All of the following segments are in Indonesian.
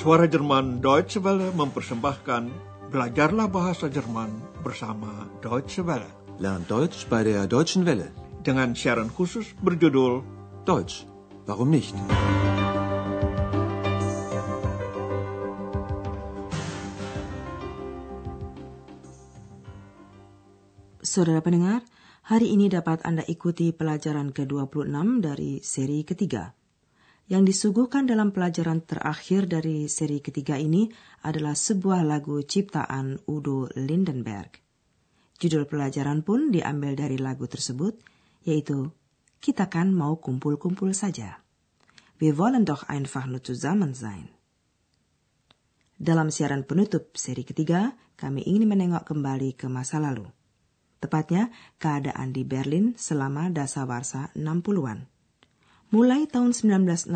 Suara Jerman Deutsche Welle mempersembahkan Belajarlah Bahasa Jerman bersama Deutsche Welle. Lernt Deutsch bei der Deutschen Welle. Dengan siaran khusus berjudul Deutsch, warum nicht? Saudara pendengar, hari ini dapat Anda ikuti pelajaran ke-26 dari seri ketiga. Yang disuguhkan dalam pelajaran terakhir dari seri ketiga ini adalah sebuah lagu ciptaan Udo Lindenberg. Judul pelajaran pun diambil dari lagu tersebut, yaitu Kita kan mau kumpul-kumpul saja. Wir wollen doch einfach nur zusammen sein. Dalam siaran penutup seri ketiga, kami ingin menengok kembali ke masa lalu. Tepatnya, keadaan di Berlin selama dasawarsa 60-an. Mulai tahun 1963,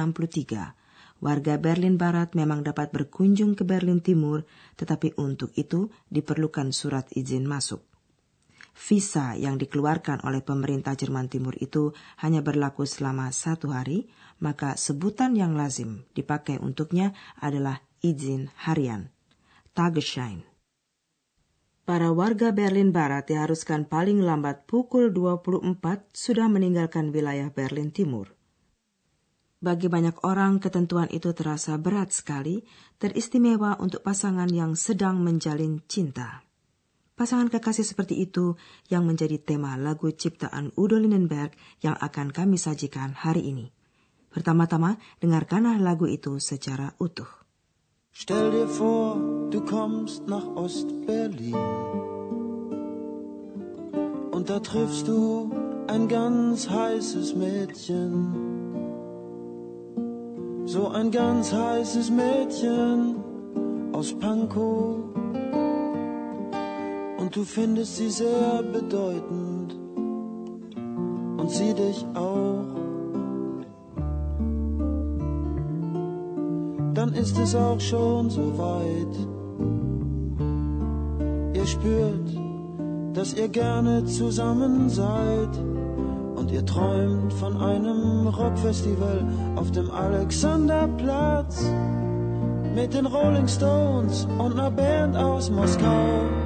warga Berlin Barat memang dapat berkunjung ke Berlin Timur, tetapi untuk itu diperlukan surat izin masuk. Visa yang dikeluarkan oleh pemerintah Jerman Timur itu hanya berlaku selama satu hari, maka sebutan yang lazim dipakai untuknya adalah izin harian, Tagesschein. Para warga Berlin Barat diharuskan paling lambat pukul 24 sudah meninggalkan wilayah Berlin Timur. Bagi banyak orang, ketentuan itu terasa berat sekali, teristimewa untuk pasangan yang sedang menjalin cinta. Pasangan kekasih seperti itu yang menjadi tema lagu ciptaan Udo Lindenberg yang akan kami sajikan hari ini. Pertama-tama, dengarkanlah lagu itu secara utuh. Stell dir vor, du kommst nach Ost-Berlin. Und da triffst du ein ganz heißes Mädchen. So ein ganz heißes Mädchen aus Pankow. Und du findest sie sehr bedeutend und sie dich auch. Dann ist es auch schon so weit. Ihr spürt, dass ihr gerne zusammen seid. Und ihr träumt von einem Rockfestival auf dem Alexanderplatz mit den Rolling Stones und einer Band aus Moskau.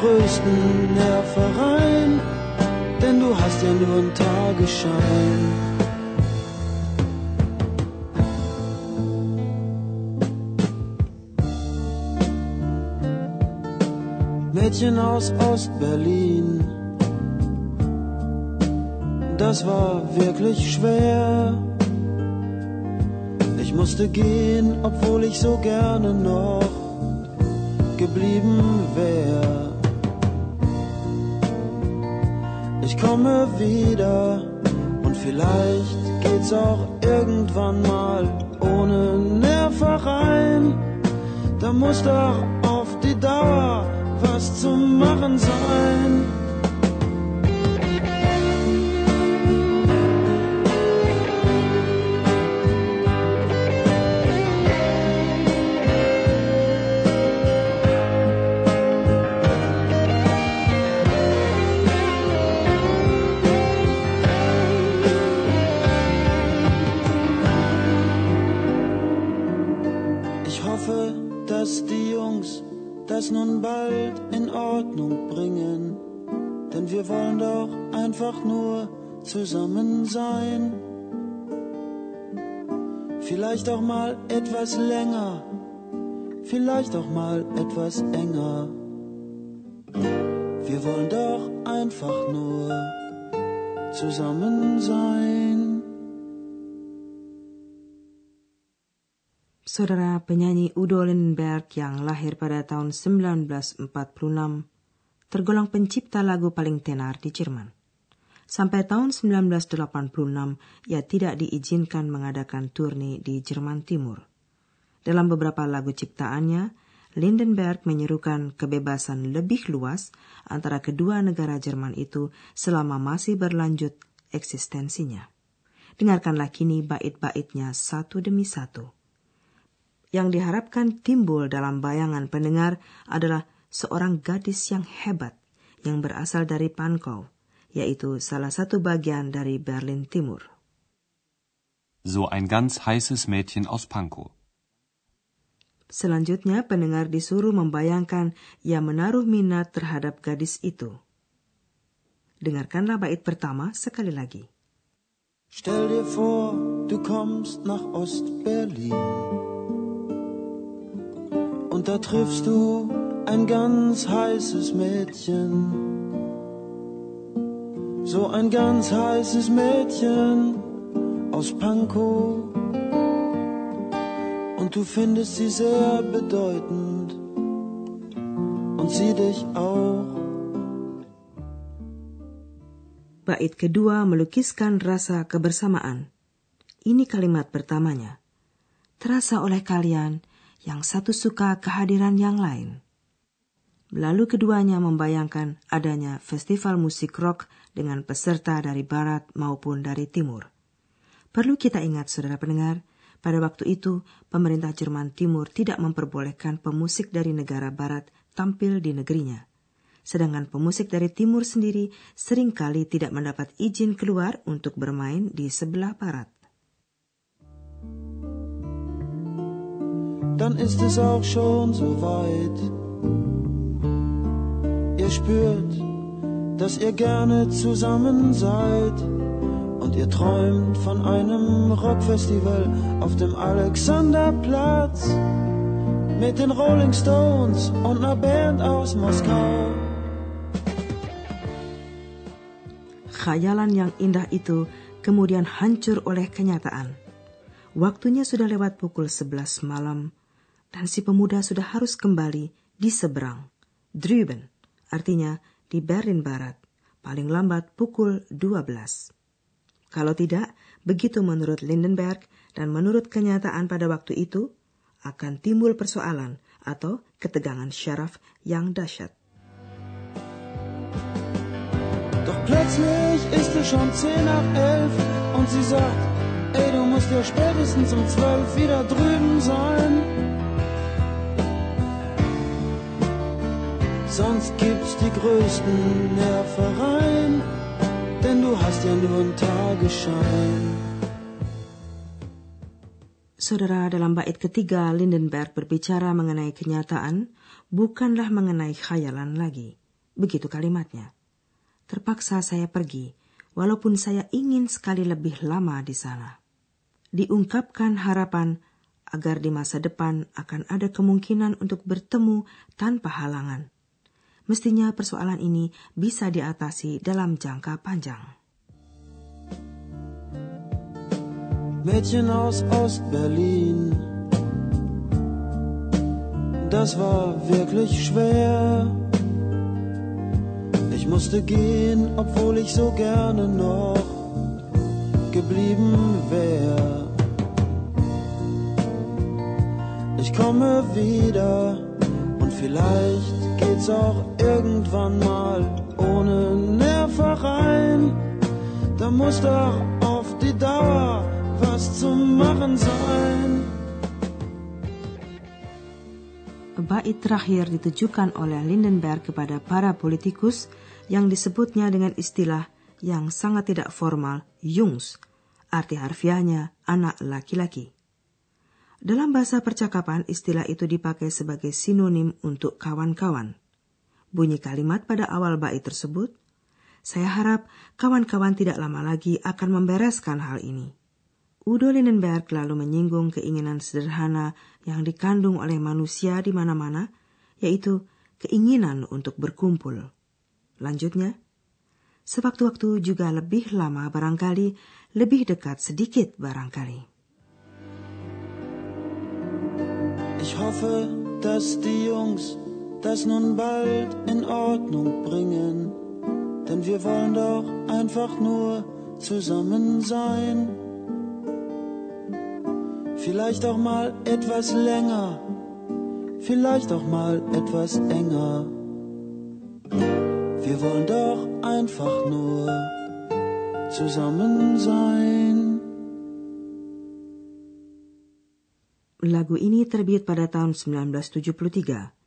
Größten Nervereien, denn du hast ja nur einen Tagesschein. Mädchen aus Ostberlin. Das war wirklich schwer. Ich musste gehen, obwohl ich so gerne noch geblieben Ich komme wieder und vielleicht geht's auch irgendwann mal ohne Nervereien. Da muss doch auf die Dauer was zu machen sein. Vielleicht auch mal etwas länger, vielleicht auch mal etwas enger. Wir wollen doch einfach nur zusammen sein. Saudara penyanyi Udo Lindenberg yang lahir pada tahun 1946 tergolong pencipta lagu paling tenar di Jerman. Sampai tahun 1986, ia tidak diizinkan mengadakan turne di Jerman Timur. Dalam beberapa lagu ciptaannya, Lindenberg menyerukan kebebasan lebih luas antara kedua negara Jerman itu selama masih berlanjut eksistensinya. Dengarkanlah kini bait-baitnya satu demi satu. Yang diharapkan timbul dalam bayangan pendengar adalah seorang gadis yang hebat yang berasal dari Pankow, yaitu salah satu bagian dari Berlin Timur. So ein ganz heißes Mädchen aus Pankow. Selanjutnya pendengar disuruh membayangkan ia menaruh minat terhadap gadis itu. Dengarkanlah bait pertama sekali lagi. Stell dir vor, du kommst nach Ost-Berlin. Und da triffst du ein ganz heißes Mädchen. So ein ganz heißes Mädchen aus Pankow. Und du findest sie sehr bedeutend und sie dich auch. Bait kedua melukiskan rasa kebersamaan. Ini kalimat pertamanya. Terasa oleh kalian yang satu suka kehadiran yang lain. Lalu keduanya membayangkan adanya festival musik rock dengan peserta dari barat maupun dari timur. Perlu kita ingat, saudara pendengar, pada waktu itu pemerintah Jerman Timur tidak memperbolehkan pemusik dari negara barat tampil di negerinya. Sedangkan pemusik dari timur sendiri sering kali tidak mendapat izin keluar untuk bermain di sebelah barat. Dann ist es auch schon so weit. Ihr spürt, dass ihr gerne zusammen seid. Und ihr träumt von einem Rockfestival auf dem Alexanderplatz. Mit den Rolling Stones und einer Band aus Moskau. Khayalan yang indah itu kemudian hancur oleh kenyataan. Waktunya sudah lewat pukul 11 malam dan si pemuda sudah harus kembali di seberang. Drüben artinya di Berlin Barat, paling lambat pukul 12. Kalau tidak, begitu menurut Lindenberg dan menurut kenyataan pada waktu itu, akan timbul persoalan atau ketegangan syaraf yang dahsyat. Doch plötzlich ist es schon 10 nach 11 und sie sagt, ey, du musst ja spätestens um 12 wieder drüben sein. Sonst gibt's die größten Nervereien, denn du hast ja nur einen Tagesschein. Saudara, dalam bait ketiga, Lindenberg berbicara mengenai kenyataan, bukanlah mengenai khayalan lagi. Begitu kalimatnya. Terpaksa saya pergi, walaupun saya ingin sekali lebih lama di sana. Diungkapkan harapan agar di masa depan akan ada kemungkinan untuk bertemu tanpa halangan. Mestinya persoalan ini bisa diatasi dalam jangka panjang. Mädchen aus Ost-Berlin, das war wirklich schwer. Ich musste gehen, obwohl ich so gerne noch geblieben wäre. Ich komme wieder und vielleicht geht's auch irgendwann mal ohne Nervereien. Da muss doch auf die Dauer was zu machen sein. Bait terakhir ditujukan oleh Lindenberg kepada para politikus yang disebutnya dengan istilah yang sangat tidak formal, Jungs, arti harfiahnya anak laki-laki. Dalam bahasa percakapan, istilah itu dipakai sebagai sinonim untuk kawan-kawan. Bunyi kalimat pada awal bait tersebut, saya harap kawan-kawan tidak lama lagi akan membereskan hal ini. Udo Lindenberg lalu menyinggung keinginan sederhana yang dikandung oleh manusia di mana-mana, yaitu keinginan untuk berkumpul. Lanjutnya, sewaktu-waktu juga lebih lama barangkali, lebih dekat sedikit barangkali. Ich hoffe, dass die Jungs das nun bald in Ordnung bringen. denn wir wollen doch einfach nur zusammen sein. Vielleicht auch mal etwas länger, vielleicht auch mal etwas enger. Wir wollen doch einfach nur zusammen sein. Lagu ini terbit pada tahun 1973.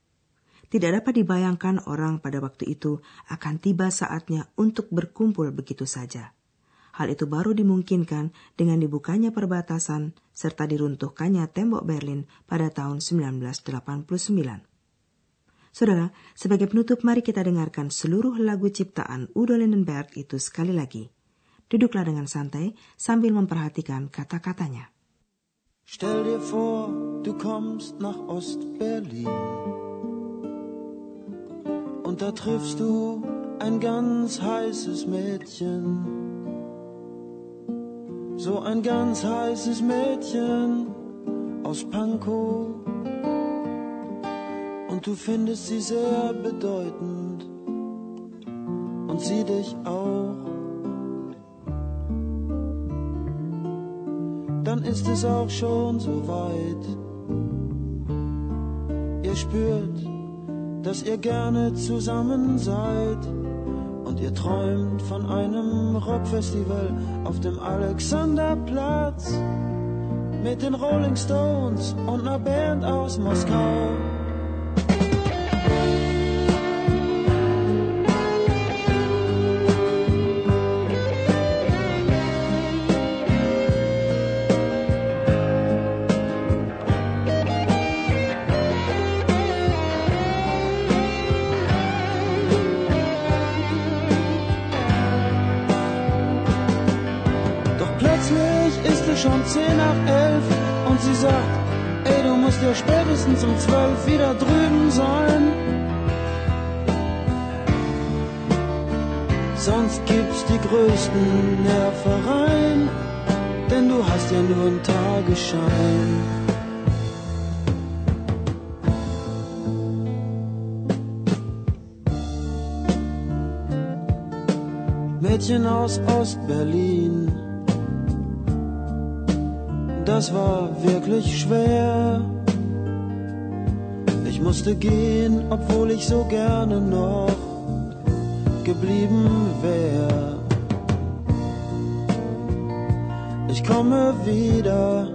Tidak dapat dibayangkan orang pada waktu itu akan tiba saatnya untuk berkumpul begitu saja. Hal itu baru dimungkinkan dengan dibukanya perbatasan serta diruntuhkannya tembok Berlin pada tahun 1989. Saudara, sebagai penutup mari kita dengarkan seluruh lagu ciptaan Udo Lindenberg itu sekali lagi. Duduklah dengan santai sambil memperhatikan kata-katanya. Stell dir vor, du kommst nach Ost-Berlin. Und da triffst du ein ganz heißes Mädchen. So ein ganz heißes Mädchen aus Pankow. Und du findest sie sehr bedeutend. Und sie dich auch. Dann ist es auch schon so weit. Ihr spürt, dass ihr gerne zusammen seid und ihr träumt von einem Rockfestival auf dem Alexanderplatz mit den Rolling Stones und einer Band aus Moskau. Sonst gibt's die größten Nervereien, denn du hast ja nur einen Tagesschein. Mädchen aus Ostberlin das war wirklich schwer. Ich musste gehen, obwohl ich so gerne noch geblieben wär. Ich komme wieder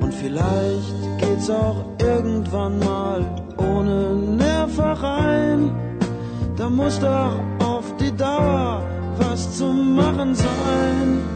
und vielleicht geht's auch irgendwann mal ohne Nervereien. Da muss doch auf die Dauer was zu machen sein.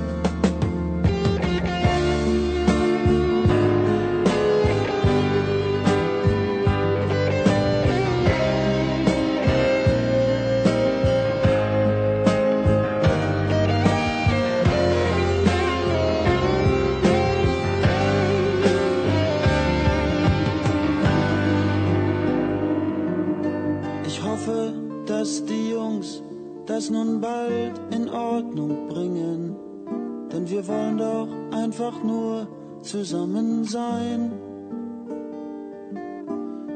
Zusammen sein.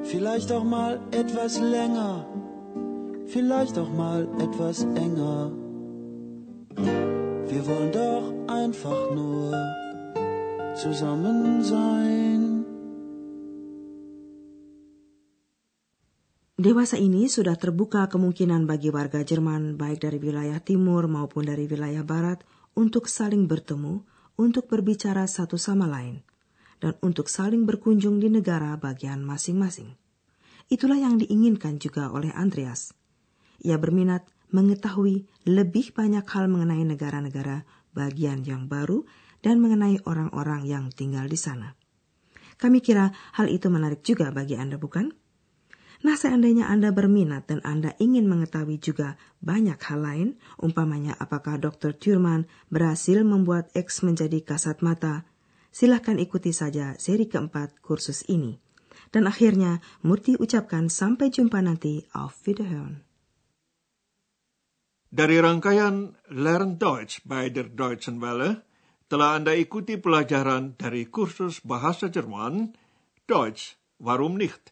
Vielleicht auch mal etwas länger, vielleicht auch mal etwas enger. Wir wollen doch einfach nur zusammen sein. Dewasa ini sudah terbuka kemungkinan bagi warga Jerman baik dari wilayah timur maupun dari wilayah barat untuk saling bertemu, untuk berbicara satu sama lain, dan untuk saling berkunjung di negara bagian masing-masing. Itulah yang diinginkan juga oleh Andreas. Ia berminat mengetahui lebih banyak hal mengenai negara-negara bagian yang baru dan mengenai orang-orang yang tinggal di sana. Kami kira hal itu menarik juga bagi Anda, bukan? Nah, seandainya Anda berminat dan Anda ingin mengetahui juga banyak hal lain, umpamanya apakah Dr. Thurman berhasil membuat X menjadi kasat mata, silahkan ikuti saja seri keempat kursus ini. Dan akhirnya, Murti ucapkan sampai jumpa nanti. Auf Wiederhören. Dari rangkaian Learn Deutsch by der Deutschen Welle, telah Anda ikuti pelajaran dari kursus bahasa Jerman, Deutsch, warum nicht?